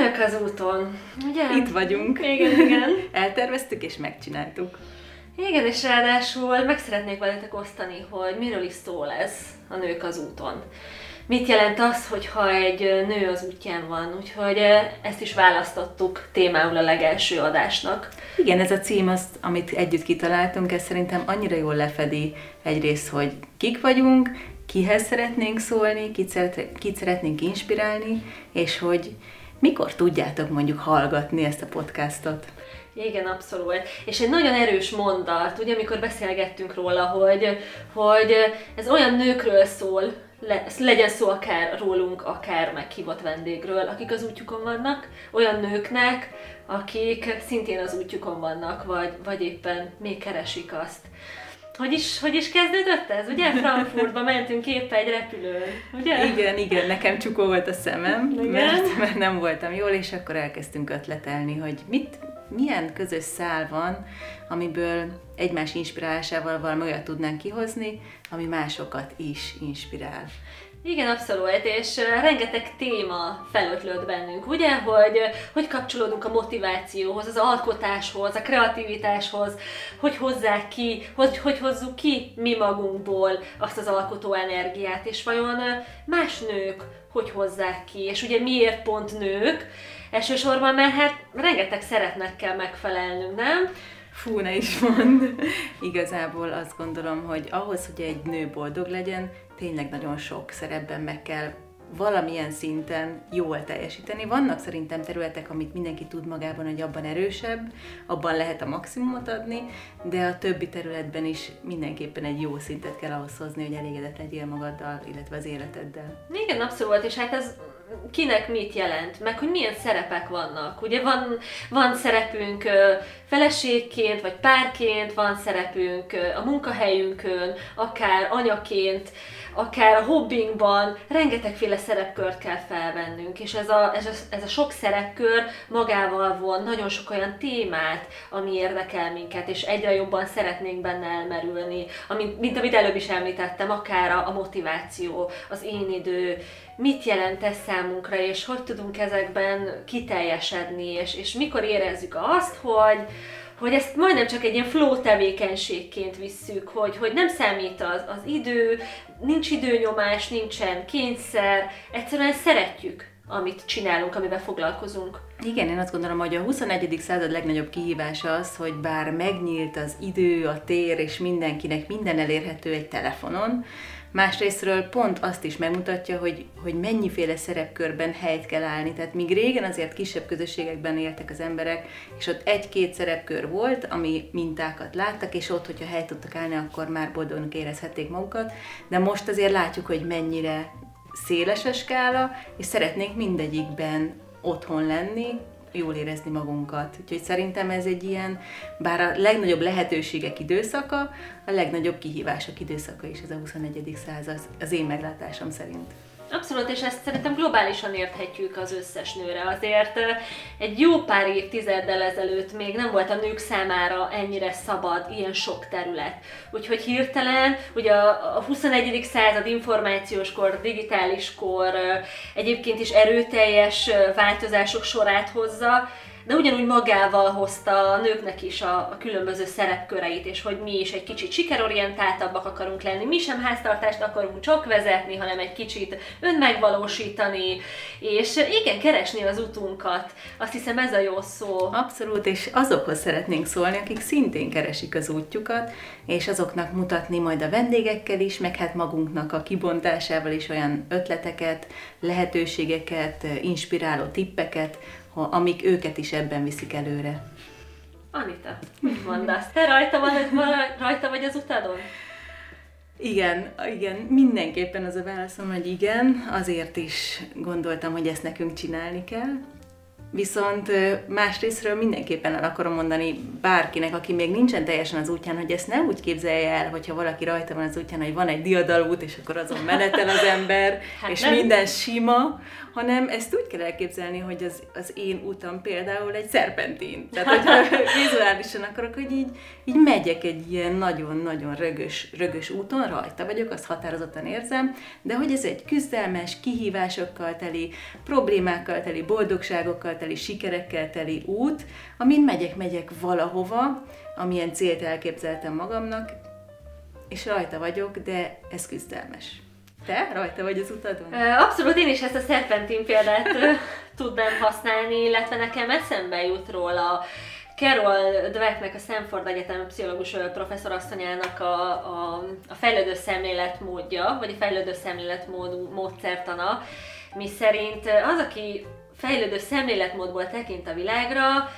Nők az úton, ugye? Itt vagyunk. Igen, igen. Elterveztük és megcsináltuk. Igen, és ráadásul meg szeretnék veletek osztani, hogy miről is szól ez a Nők az úton. Mit jelent az, hogyha egy nő az útján van, úgyhogy ezt is választottuk témául a legelső adásnak. Igen, ez a cím, azt, amit együtt kitaláltunk, ez szerintem annyira jól lefedi egyrészt, hogy kik vagyunk, kihez szeretnénk szólni, kit, szeret, kit szeretnénk inspirálni, és hogy mikor tudjátok mondjuk hallgatni ezt a podcastot? Igen, abszolút. És egy nagyon erős mondat, ugye, amikor beszélgettünk róla, hogy, hogy ez olyan nőkről szól, le, legyen szó akár rólunk, akár meghívott vendégről, akik az útjukon vannak, olyan nőknek, akik szintén az útjukon vannak, vagy, vagy éppen még keresik azt. Hogy is, hogy is kezdődött ez? Ugye Frankfurtba mentünk épp egy repülőn, ugye? Igen, igen, nekem csukó volt a szemem, igen? Mert, mert nem voltam jól, és akkor elkezdtünk ötletelni, hogy mit, milyen közös szál van, amiből egymás inspirálásával valami olyat tudnánk kihozni, ami másokat is inspirál. Igen, abszolút, és rengeteg téma felötlött bennünk, ugye, hogy hogy kapcsolódunk a motivációhoz, az alkotáshoz, a kreativitáshoz, hogy hozzák ki, hogy, hogy hozzuk ki mi magunkból azt az alkotó energiát, és vajon más nők hogy hozzák ki, és ugye miért pont nők, elsősorban, mert hát rengeteg szeretnek kell megfelelnünk, nem? Fú, ne is mond. Igazából azt gondolom, hogy ahhoz, hogy egy nő boldog legyen, tényleg nagyon sok szerepben meg kell valamilyen szinten jól teljesíteni. Vannak szerintem területek, amit mindenki tud magában, hogy abban erősebb, abban lehet a maximumot adni, de a többi területben is mindenképpen egy jó szintet kell ahhoz hozni, hogy elégedett legyél magaddal, illetve az életeddel. Igen, abszolút, és hát ez kinek mit jelent, meg hogy milyen szerepek vannak. Ugye van, van szerepünk feleségként, vagy párként, van szerepünk a munkahelyünkön, akár anyaként, akár a hobbinkban rengetegféle szerepkört kell felvennünk, és ez a, ez, a, ez a sok szerepkör magával von nagyon sok olyan témát, ami érdekel minket, és egyre jobban szeretnénk benne elmerülni, amit, mint amit előbb is említettem, akár a, a motiváció, az én idő, mit jelent ez számunkra, és hogy tudunk ezekben kiteljesedni, és, és mikor érezzük azt, hogy, hogy ezt majdnem csak egy ilyen flow tevékenységként visszük, hogy, hogy nem számít az, az idő, nincs időnyomás, nincsen kényszer, egyszerűen szeretjük amit csinálunk, amivel foglalkozunk. Igen, én azt gondolom, hogy a 21. század legnagyobb kihívása az, hogy bár megnyílt az idő, a tér, és mindenkinek minden elérhető egy telefonon, Másrésztről pont azt is megmutatja, hogy, hogy mennyiféle szerepkörben helyt kell állni. Tehát míg régen azért kisebb közösségekben éltek az emberek, és ott egy-két szerepkör volt, ami mintákat láttak, és ott, hogyha helyt tudtak állni, akkor már boldognak érezhették magukat. De most azért látjuk, hogy mennyire széles a skála, és szeretnénk mindegyikben otthon lenni, jól érezni magunkat. Úgyhogy szerintem ez egy ilyen, bár a legnagyobb lehetőségek időszaka, a legnagyobb kihívások időszaka is ez a 21. század, az én meglátásom szerint. Abszolút, és ezt szerintem globálisan érthetjük az összes nőre. Azért egy jó pár évtizeddel ezelőtt még nem volt a nők számára ennyire szabad, ilyen sok terület. Úgyhogy hirtelen, ugye a 21. század információs kor, digitális kor egyébként is erőteljes változások sorát hozza, de ugyanúgy magával hozta a nőknek is a, a különböző szerepköreit, és hogy mi is egy kicsit sikerorientáltabbak akarunk lenni, mi sem háztartást akarunk csak vezetni, hanem egy kicsit önmegvalósítani, és igen, keresni az utunkat. Azt hiszem ez a jó szó. Abszolút, és azokhoz szeretnénk szólni, akik szintén keresik az útjukat, és azoknak mutatni majd a vendégekkel is, meg hát magunknak a kibontásával is olyan ötleteket, lehetőségeket, inspiráló tippeket, amik őket is ebben viszik előre. Anita, mit mondasz? Te rajta, van, rajta vagy az utadon? Igen, igen, mindenképpen az a válaszom, hogy igen, azért is gondoltam, hogy ezt nekünk csinálni kell. Viszont másrésztről mindenképpen el akarom mondani bárkinek, aki még nincsen teljesen az útján, hogy ezt nem úgy képzelje el, hogyha valaki rajta van az útján, hogy van egy diadalút, és akkor azon menetel az ember, hát és nem. minden sima, hanem ezt úgy kell elképzelni, hogy az, az én utam például egy szerpentin. Tehát, hogyha vizuálisan akarok, hogy így, így megyek egy ilyen nagyon-nagyon rögös, rögös úton, rajta vagyok, azt határozottan érzem, de hogy ez egy küzdelmes, kihívásokkal teli, problémákkal teli, boldogságokkal teli, sikerekkel teli út, amin megyek, megyek valahova, amilyen célt elképzeltem magamnak, és rajta vagyok, de ez küzdelmes. Te rajta vagy az utadon? Abszolút, én is ezt a szerpentin példát tudnám használni, illetve nekem eszembe jut róla Carol Dwecknek, a Stanford Egyetem pszichológus professzorasszonyának a, a, a fejlődő szemléletmódja, vagy a fejlődő szemléletmód módszertana, mi szerint az, aki fejlődő szemléletmódból tekint a világra,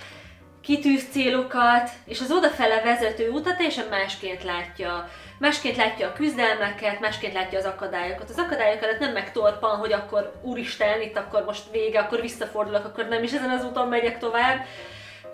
kitűz célokat, és az odafele vezető utat teljesen másként látja. Másként látja a küzdelmeket, másként látja az akadályokat. Az akadályok előtt nem megtorpan, hogy akkor úristen, itt akkor most vége, akkor visszafordulok, akkor nem is ezen az úton megyek tovább,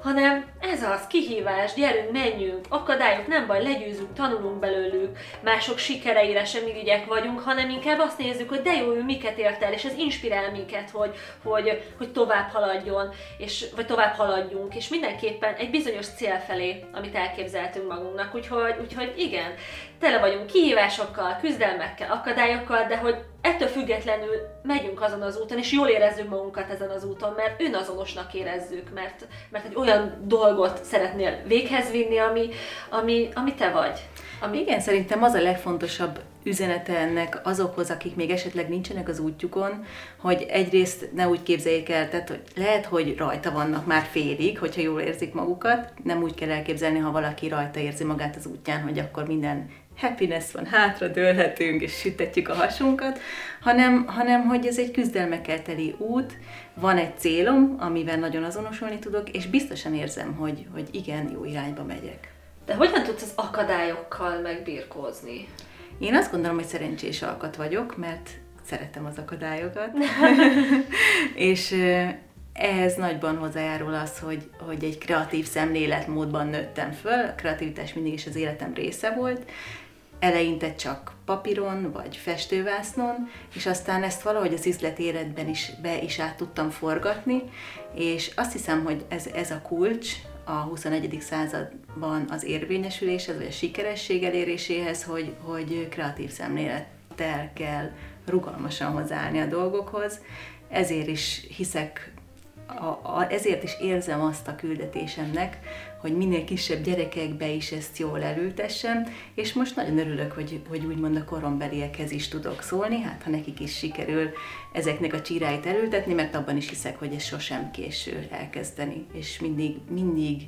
hanem ez az, kihívás, gyerünk, menjünk, akadályok, nem baj, legyőzünk, tanulunk belőlük, mások sikereire sem irigyek vagyunk, hanem inkább azt nézzük, hogy de jó, ő miket ért el, és ez inspirál minket, hogy, hogy, hogy tovább haladjon, és, vagy tovább haladjunk, és mindenképpen egy bizonyos cél felé, amit elképzeltünk magunknak, úgyhogy, úgyhogy igen, tele vagyunk kihívásokkal, küzdelmekkel, akadályokkal, de hogy ettől függetlenül megyünk azon az úton, és jól érezzük magunkat ezen az úton, mert önazonosnak érezzük, mert, mert egy olyan dolgot szeretnél véghez vinni, ami, ami, ami te vagy. Ami... Igen, szerintem az a legfontosabb üzenete ennek azokhoz, akik még esetleg nincsenek az útjukon, hogy egyrészt ne úgy képzeljék el, tehát hogy lehet, hogy rajta vannak már félig, hogyha jól érzik magukat, nem úgy kell elképzelni, ha valaki rajta érzi magát az útján, hogy akkor minden happiness van, hátra dőlhetünk és sütetjük a hasunkat, hanem, hanem hogy ez egy küzdelmekkel teli út, van egy célom, amivel nagyon azonosulni tudok, és biztosan érzem, hogy, hogy igen, jó irányba megyek. De hogyan tudsz az akadályokkal megbirkózni? Én azt gondolom, hogy szerencsés alkat vagyok, mert szeretem az akadályokat, és ehhez nagyban hozzájárul az, hogy, hogy egy kreatív szemléletmódban nőttem föl, a kreativitás mindig is az életem része volt, eleinte csak papíron vagy festővásznon, és aztán ezt valahogy az üzleti életben is be is át tudtam forgatni, és azt hiszem, hogy ez, ez a kulcs a 21. században az érvényesüléshez, vagy a sikeresség eléréséhez, hogy, hogy kreatív szemlélettel kell rugalmasan hozzáállni a dolgokhoz. Ezért is hiszek a, a, ezért is érzem azt a küldetésemnek, hogy minél kisebb gyerekekbe is ezt jól elültessem, és most nagyon örülök, hogy, hogy úgymond a korombeliekhez is tudok szólni, hát ha nekik is sikerül ezeknek a csíráit elültetni, mert abban is hiszek, hogy ez sosem késő elkezdeni, és mindig, mindig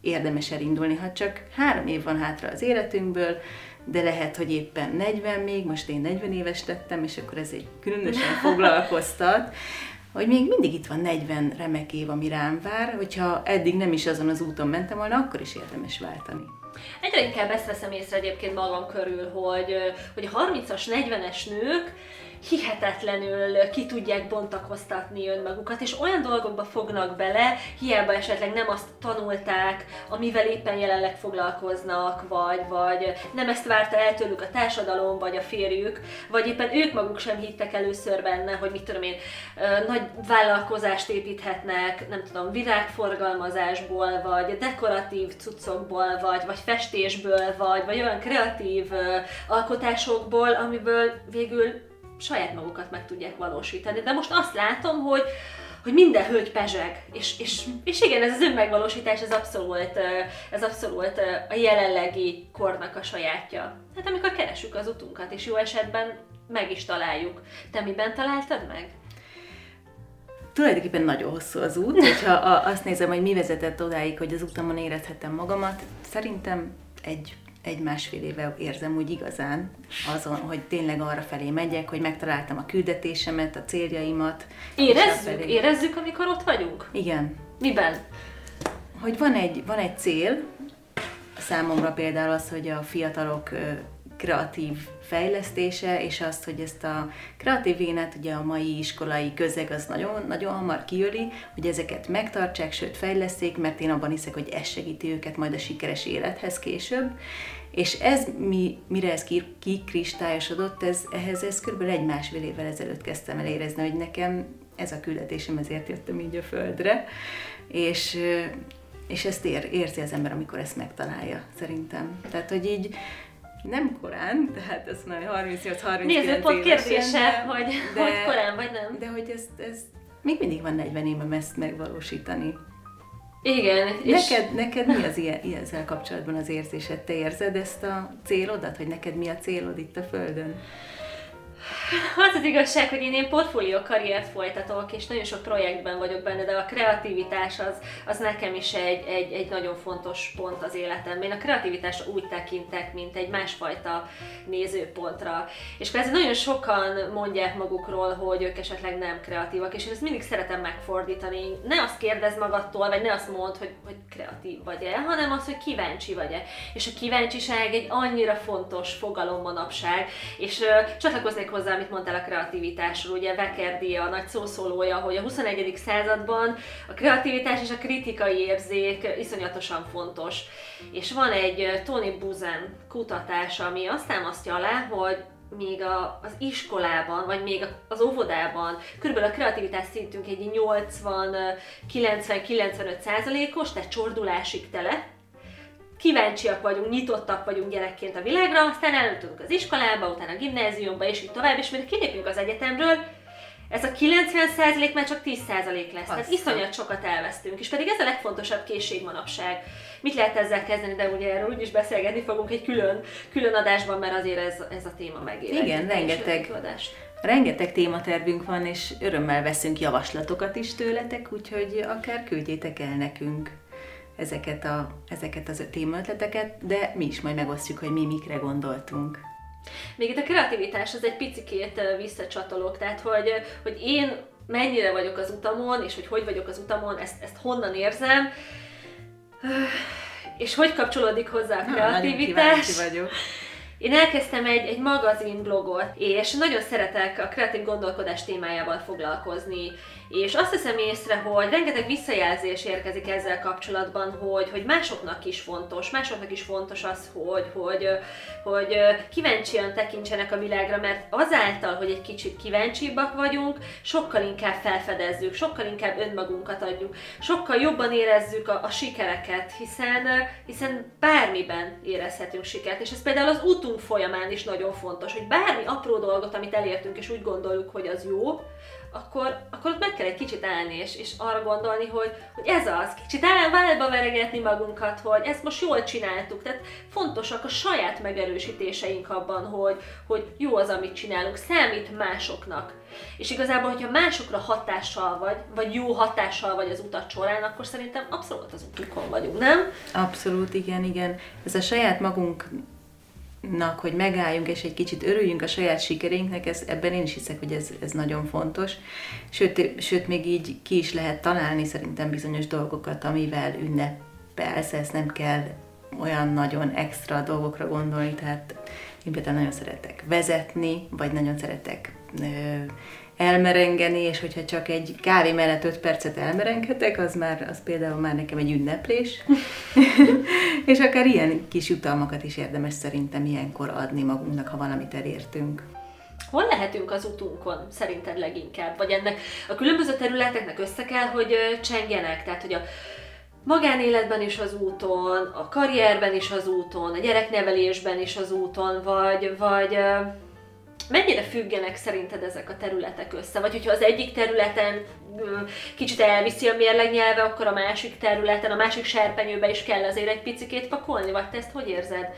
érdemes elindulni, ha csak három év van hátra az életünkből, de lehet, hogy éppen 40 még, most én 40 éves tettem, és akkor ez egy különösen foglalkoztat, hogy még mindig itt van 40 remek év, ami rám vár, hogyha eddig nem is azon az úton mentem volna, akkor is érdemes váltani. Egyre inkább ezt veszem észre egyébként magam körül, hogy, hogy a 30-as, 40-es nők hihetetlenül ki tudják bontakoztatni önmagukat, és olyan dolgokba fognak bele, hiába esetleg nem azt tanulták, amivel éppen jelenleg foglalkoznak, vagy, vagy nem ezt várta el tőlük a társadalom, vagy a férjük, vagy éppen ők maguk sem hittek először benne, hogy mit tudom én, nagy vállalkozást építhetnek, nem tudom, virágforgalmazásból, vagy dekoratív cuccokból, vagy, vagy festésből, vagy, vagy olyan kreatív alkotásokból, amiből végül saját magukat meg tudják valósítani. De most azt látom, hogy hogy minden hölgy pezseg, és, és, és igen, ez az önmegvalósítás, ez abszolút, ez abszolút a jelenlegi kornak a sajátja. Hát amikor keresünk az utunkat, és jó esetben meg is találjuk. Te miben találtad meg? Tulajdonképpen nagyon hosszú az út, hogyha azt nézem, hogy mi vezetett odáig, hogy az utamon érezhetem magamat, szerintem egy egy-másfél éve érzem úgy igazán azon, hogy tényleg arra felé megyek, hogy megtaláltam a küldetésemet, a céljaimat. Érezzük? Érezzük, amikor ott vagyunk? Igen. Miben? Hogy van egy, van egy cél, számomra például az, hogy a fiatalok kreatív fejlesztése, és azt, hogy ezt a kreatív vénát ugye a mai iskolai közeg az nagyon, nagyon hamar kiöli, hogy ezeket megtartsák, sőt fejleszték, mert én abban hiszek, hogy ez segíti őket majd a sikeres élethez később. És ez, mi, mire ez kikristályosodott, ez, ehhez ez kb. egy másfél évvel ezelőtt kezdtem el érezni, hogy nekem ez a küldetésem, ezért jöttem így a földre, és, és ezt ér, érzi az ember, amikor ezt megtalálja, szerintem. Tehát, hogy így nem korán, tehát azt mondom, 38-39 Nézőpont kérdése, hogy, de, hogy korán vagy nem. De hogy ezt, ezt még mindig van 40 évem ezt megvalósítani. Igen. Neked, és... neked mi az ilyen, ezzel kapcsolatban az érzésed? Te érzed ezt a célodat, hogy neked mi a célod itt a Földön? Az az igazság, hogy én, én portfólió karriert folytatok, és nagyon sok projektben vagyok benne, de a kreativitás az, az nekem is egy, egy, egy nagyon fontos pont az életemben. Én a kreativitás úgy tekintek, mint egy másfajta nézőpontra. És persze nagyon sokan mondják magukról, hogy ők esetleg nem kreatívak, és ezt mindig szeretem megfordítani. Ne azt kérdezz magadtól, vagy ne azt mondd, hogy, hogy kreatív vagy-e, hanem az, hogy kíváncsi vagy-e. És a kíváncsiság egy annyira fontos fogalom manapság, és uh, csatlakoznék hozzá, amit mondtál a kreativitásról, ugye Vekerdi a nagy szószólója, hogy a 21. században a kreativitás és a kritikai érzék iszonyatosan fontos. És van egy Tony Buzan kutatás, ami azt támasztja alá, hogy még a, az iskolában, vagy még az óvodában körülbelül a kreativitás szintünk egy 80-90-95 százalékos, tehát csordulásig tele, kíváncsiak vagyunk, nyitottak vagyunk gyerekként a világra, aztán eljutunk az iskolába, utána a gimnáziumba, és így tovább, és mire kilépünk az egyetemről, ez a 90% már csak 10% lesz. Tehát iszonyat sokat elvesztünk, és pedig ez a legfontosabb készség manapság. Mit lehet ezzel kezdeni, de ugye erről úgyis beszélgetni fogunk egy külön, külön adásban, mert azért ez, ez a téma megér. Igen, rengeteg, rengeteg tématervünk van, és örömmel veszünk javaslatokat is tőletek, úgyhogy akár küldjétek el nekünk ezeket, a, ezeket az témaötleteket, de mi is majd megosztjuk, hogy mi mikre gondoltunk. Még itt a kreativitás az egy picikét visszacsatolok, tehát hogy, hogy én mennyire vagyok az utamon, és hogy hogy vagyok az utamon, ezt, ezt honnan érzem, és hogy kapcsolódik hozzá a kreativitás. Ha, vagyok. Én elkezdtem egy, egy magazin blogot, és nagyon szeretek a kreatív gondolkodás témájával foglalkozni, és azt hiszem észre, hogy rengeteg visszajelzés érkezik ezzel kapcsolatban, hogy, hogy másoknak is fontos, másoknak is fontos az, hogy, hogy, hogy kíváncsian tekintsenek a világra, mert azáltal, hogy egy kicsit kíváncsibbak vagyunk, sokkal inkább felfedezzük, sokkal inkább önmagunkat adjuk, sokkal jobban érezzük a, a sikereket, hiszen, hiszen bármiben érezhetünk sikert, és ez például az útunk folyamán is nagyon fontos, hogy bármi apró dolgot, amit elértünk, és úgy gondoljuk, hogy az jó, akkor, akkor ott meg kell egy kicsit állni, és, és arra gondolni, hogy, hogy ez az, kicsit áll, válba veregetni magunkat, hogy ezt most jól csináltuk. Tehát fontosak a saját megerősítéseink abban, hogy, hogy jó az, amit csinálunk, számít másoknak. És igazából, hogyha másokra hatással vagy, vagy jó hatással vagy az utat során, akkor szerintem abszolút az utukon vagyunk, nem? Abszolút, igen, igen. Ez a saját magunk nak, hogy megálljunk és egy kicsit örüljünk a saját sikerénknek, ez, ebben én is hiszek, hogy ez, ez nagyon fontos. Sőt, sőt, még így ki is lehet találni szerintem bizonyos dolgokat, amivel ünnepelsz, ezt nem kell olyan nagyon extra dolgokra gondolni, tehát én például nagyon szeretek vezetni, vagy nagyon szeretek ö, elmerengeni, és hogyha csak egy kávé mellett 5 percet elmerenghetek, az már, az például már nekem egy ünneplés. és akár ilyen kis jutalmakat is érdemes szerintem ilyenkor adni magunknak, ha valamit elértünk. Hol lehetünk az utunkon, szerinted leginkább? Vagy ennek a különböző területeknek össze kell, hogy csengjenek? Tehát, hogy a magánéletben is az úton, a karrierben is az úton, a gyereknevelésben is az úton, vagy, vagy mennyire függenek szerinted ezek a területek össze? Vagy hogyha az egyik területen kicsit elviszi a mérleg akkor a másik területen, a másik serpenyőbe is kell azért egy picikét pakolni, vagy te ezt hogy érzed?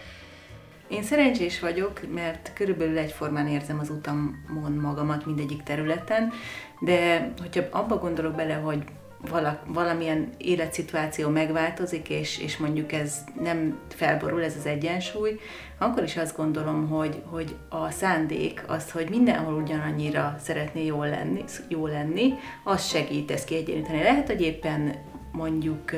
Én szerencsés vagyok, mert körülbelül egyformán érzem az utamon magamat mindegyik területen, de hogyha abba gondolok bele, hogy vala, valamilyen életszituáció megváltozik, és, és mondjuk ez nem felborul, ez az egyensúly, akkor is azt gondolom, hogy, hogy a szándék, az, hogy mindenhol ugyanannyira szeretné jól lenni, jó lenni, az segít ezt kiegyenlíteni. Lehet, hogy éppen mondjuk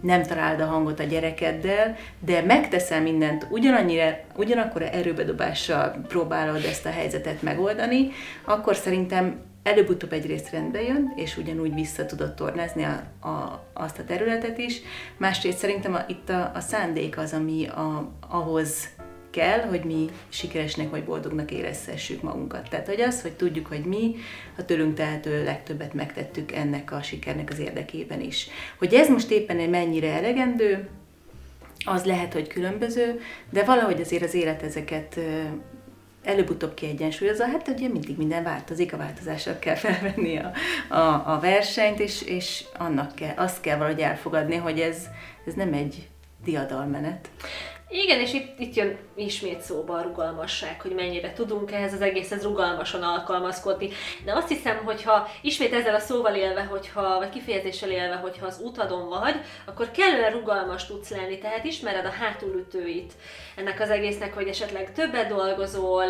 nem találd a hangot a gyerekeddel, de megteszel mindent ugyanannyira, ugyanakkor erőbedobással próbálod ezt a helyzetet megoldani, akkor szerintem előbb-utóbb egyrészt rendbe jön, és ugyanúgy vissza tudod tornázni a, a, azt a területet is. Másrészt szerintem a, itt a, a szándék az, ami a, ahhoz kell, hogy mi sikeresnek vagy boldognak érezhessük magunkat. Tehát, hogy az, hogy tudjuk, hogy mi a tőlünk tehető legtöbbet megtettük ennek a sikernek az érdekében is. Hogy ez most éppen mennyire elegendő, az lehet, hogy különböző, de valahogy azért az élet ezeket előbb-utóbb kiegyensúlyozza, hát ugye mindig minden változik, a változással kell felvenni a, a, a versenyt, és, és annak kell, azt kell valahogy elfogadni, hogy ez, ez nem egy diadalmenet. Igen, és itt, itt jön ismét szóba a rugalmasság, hogy mennyire tudunk ehhez az egészhez rugalmasan alkalmazkodni. De azt hiszem, hogyha ismét ezzel a szóval élve, hogyha, vagy kifejezéssel élve, hogyha az utadon vagy, akkor kellően rugalmas tudsz lenni, tehát ismered a hátulütőit ennek az egésznek, hogy esetleg többet dolgozol,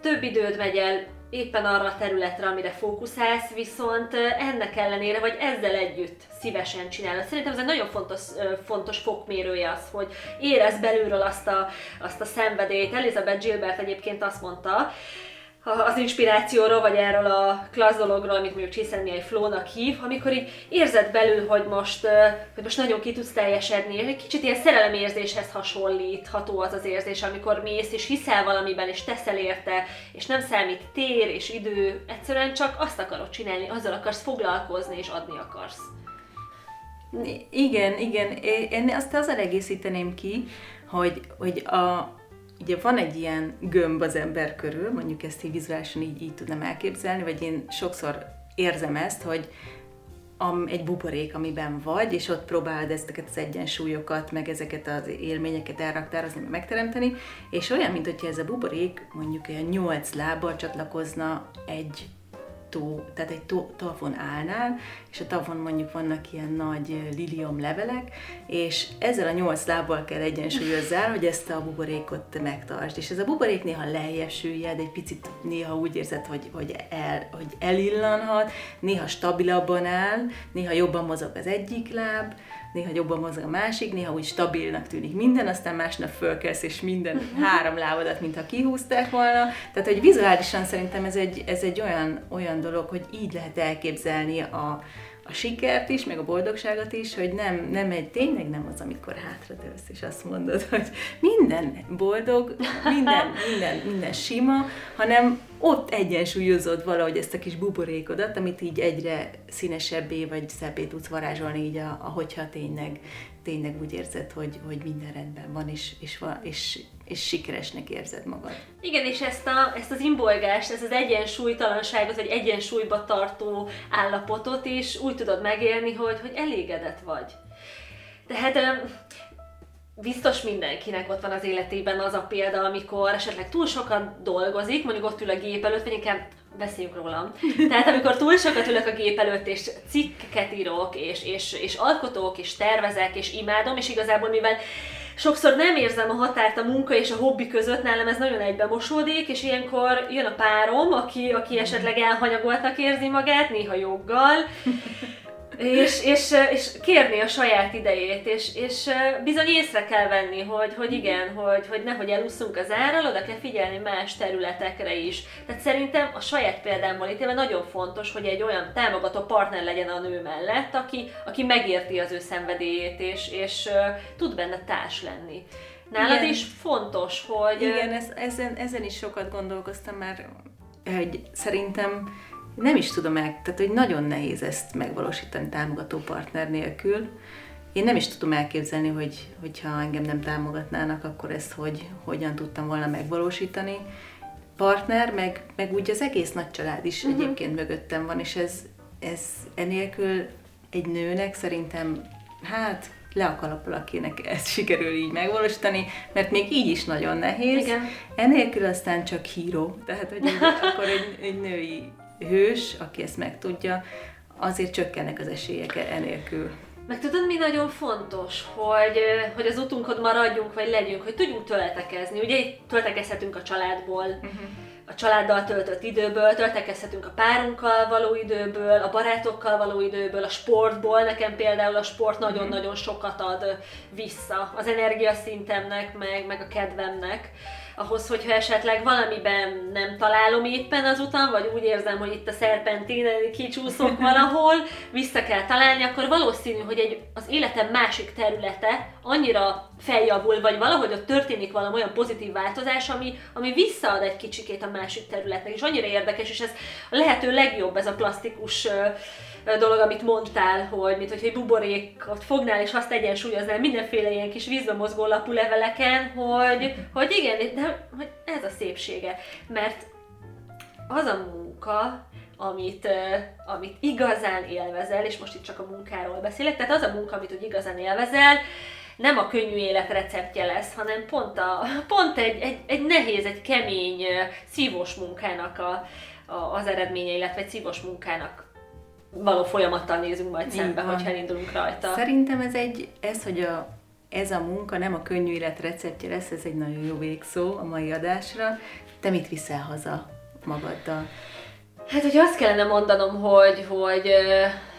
több időd megy el éppen arra a területre, amire fókuszálsz, viszont ennek ellenére, vagy ezzel együtt szívesen csinálod. Szerintem ez egy nagyon fontos, fontos fokmérője az, hogy érez belülről azt a, azt a szenvedélyt. Elizabeth Gilbert egyébként azt mondta, az inspirációról, vagy erről a klassz dologról, amit mondjuk Csiszemmiai Flow-nak hív, amikor így érzed belül, hogy most, hogy most nagyon ki tudsz teljesedni, egy kicsit ilyen szerelemérzéshez hasonlítható az az érzés, amikor mész és hiszel valamiben, és teszel érte, és nem számít tér és idő, egyszerűen csak azt akarod csinálni, azzal akarsz foglalkozni, és adni akarsz. Igen, igen. Én azt azzal egészíteném ki, hogy, hogy a, ugye van egy ilyen gömb az ember körül, mondjuk ezt így vizuálisan így, így tudnám elképzelni, vagy én sokszor érzem ezt, hogy egy buborék, amiben vagy, és ott próbálod ezeket az egyensúlyokat, meg ezeket az élményeket elraktározni, meg megteremteni, és olyan, mint hogyha ez a buborék mondjuk olyan nyolc lábbal csatlakozna egy tó, tehát egy tó, tavon állnál, és a tavon mondjuk vannak ilyen nagy lilium levelek, és ezzel a nyolc lábbal kell egyensúlyozzál, hogy ezt a buborékot megtartsd. És ez a buborék néha lejjebb süllyed, egy picit néha úgy érzed, hogy, hogy, el, hogy elillanhat, néha stabilabban áll, néha jobban mozog az egyik láb, néha jobban mozog a másik, néha úgy stabilnak tűnik minden, aztán másnap fölkelsz, és minden három lábadat, mintha kihúzták volna. Tehát, hogy vizuálisan szerintem ez egy, ez egy olyan, olyan dolog, hogy így lehet elképzelni a, a sikert is, meg a boldogságot is, hogy nem, nem egy, tényleg nem az, amikor hátradőlsz, és azt mondod, hogy minden boldog, minden, minden, minden sima, hanem ott egyensúlyozod valahogy ezt a kis buborékodat, amit így egyre színesebbé vagy szebbé tudsz varázsolni, így a, ahogyha tényleg, tényleg úgy érzed, hogy, hogy minden rendben van, és, és, és, és sikeresnek érzed magad. Igen, és ezt, a, ezt az imbolgást, ezt az egyensúlytalanságot, vagy egyensúlyba tartó állapotot is úgy tudod megélni, hogy, hogy elégedett vagy. Tehát biztos mindenkinek ott van az életében az a példa, amikor esetleg túl sokat dolgozik, mondjuk ott ül a gép előtt, vagy inkább beszéljünk rólam. Tehát amikor túl sokat ülök a gép előtt, és cikkeket írok, és, és, és alkotok, és tervezek, és imádom, és igazából mivel sokszor nem érzem a határt a munka és a hobbi között, nálam ez nagyon egybe mosódik, és ilyenkor jön a párom, aki, aki esetleg elhanyagoltnak érzi magát, néha joggal, és, és, és kérni a saját idejét, és, és bizony észre kell venni, hogy, hogy igen, hogy, hogy nehogy elúszunk az árral, oda kell figyelni más területekre is. Tehát szerintem a saját példámból ítélve nagyon fontos, hogy egy olyan támogató partner legyen a nő mellett, aki, aki megérti az ő szenvedélyét, és, és uh, tud benne társ lenni. Nálad igen. is fontos, hogy... Igen, ez, ezen, ezen is sokat gondolkoztam már, hogy szerintem nem is tudom el, tehát hogy nagyon nehéz ezt megvalósítani támogató partner nélkül. Én nem is tudom elképzelni, hogy, hogyha engem nem támogatnának, akkor ezt hogy, hogyan tudtam volna megvalósítani. Partner, meg, meg úgy az egész nagy család is uh-huh. egyébként mögöttem van, és ez, ez enélkül egy nőnek szerintem, hát le a kalappal, akinek ezt sikerül így megvalósítani, mert még így is nagyon nehéz. Igen. Enélkül aztán csak híró, tehát hogy akkor egy, egy női hős, aki ezt megtudja, azért csökkennek az esélyek enélkül. Meg tudod, mi nagyon fontos, hogy, hogy az utunkon maradjunk, vagy legyünk, hogy tudjunk töltekezni. Ugye töltekezhetünk a családból, uh-huh a családdal töltött időből, töltekezhetünk a párunkkal való időből, a barátokkal való időből, a sportból. Nekem például a sport nagyon-nagyon sokat ad vissza az energiaszintemnek, meg, meg a kedvemnek ahhoz, hogyha esetleg valamiben nem találom éppen az utam, vagy úgy érzem, hogy itt a szerpentinen kicsúszok valahol, vissza kell találni, akkor valószínű, hogy egy, az életem másik területe annyira feljavul, vagy valahogy ott történik valami olyan pozitív változás, ami, ami visszaad egy kicsikét a másik területnek, és annyira érdekes, és ez a lehető legjobb ez a plastikus dolog, amit mondtál, hogy mint hogy egy buborékot fognál, és azt egyensúlyoznál mindenféle ilyen kis vízbe mozgó lapú leveleken, hogy, hogy igen, de hogy ez a szépsége. Mert az a munka, amit, amit igazán élvezel, és most itt csak a munkáról beszélek, tehát az a munka, amit úgy igazán élvezel, nem a könnyű élet receptje lesz, hanem pont, a, pont egy, egy, egy nehéz, egy kemény, szívós munkának a, a, az eredménye, illetve egy szívós munkának való folyamattal nézünk majd szembe, hogyha elindulunk rajta. Szerintem ez egy, ez, hogy a, ez a munka nem a könnyű élet receptje lesz, ez egy nagyon jó végszó a mai adásra. Te mit viszel haza magaddal? Hát, hogy azt kellene mondanom, hogy, hogy,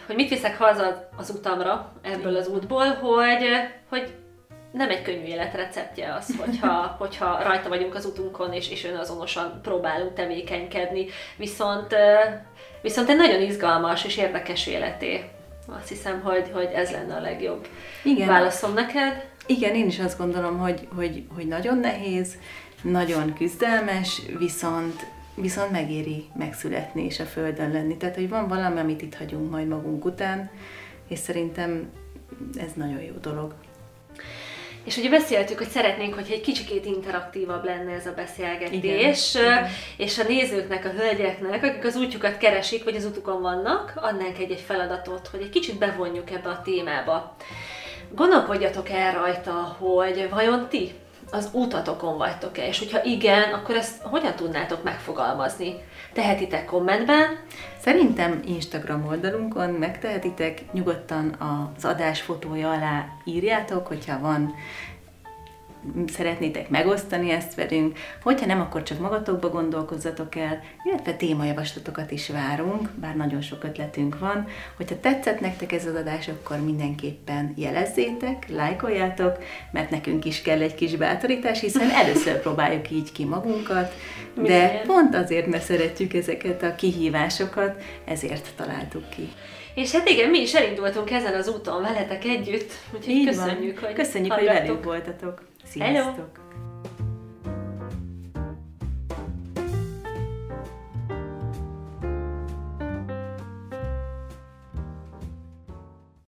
hogy mit viszek haza az utamra ebből az útból, hogy, hogy nem egy könnyű életreceptje az, hogyha, hogyha rajta vagyunk az utunkon, és, és önazonosan próbálunk tevékenykedni. Viszont, viszont egy nagyon izgalmas és érdekes életé. Azt hiszem, hogy, hogy ez lenne a legjobb Igen. válaszom neked. Igen, én is azt gondolom, hogy, hogy, hogy nagyon nehéz, nagyon küzdelmes, viszont viszont megéri megszületni és a Földön lenni. Tehát, hogy van valami, amit itt hagyunk majd magunk után, és szerintem ez nagyon jó dolog. És ugye beszéltük, hogy szeretnénk, hogy egy kicsikét interaktívabb lenne ez a beszélgetés, Igen. és a nézőknek, a hölgyeknek, akik az útjukat keresik, vagy az utukon vannak, adnánk egy-egy feladatot, hogy egy kicsit bevonjuk ebbe a témába. Gondolkodjatok el rajta, hogy vajon ti az útatokon vagytok-e, és hogyha igen, akkor ezt hogyan tudnátok megfogalmazni? Tehetitek kommentben. Szerintem Instagram oldalunkon megtehetitek, nyugodtan az adás fotója alá írjátok, hogyha van szeretnétek megosztani ezt velünk, hogyha nem, akkor csak magatokba gondolkozzatok el, illetve témajavaslatokat is várunk, bár nagyon sok ötletünk van. Hogyha tetszett nektek ez az adás, akkor mindenképpen jelezzétek, lájkoljátok, mert nekünk is kell egy kis bátorítás, hiszen először próbáljuk így ki magunkat, de pont azért, mert szeretjük ezeket a kihívásokat, ezért találtuk ki. És hát igen, mi is elindultunk ezen az úton veletek együtt, úgyhogy Így köszönjük, van. hogy Köszönjük, hallgattuk. hogy velünk voltatok. Sziasztok! Hello.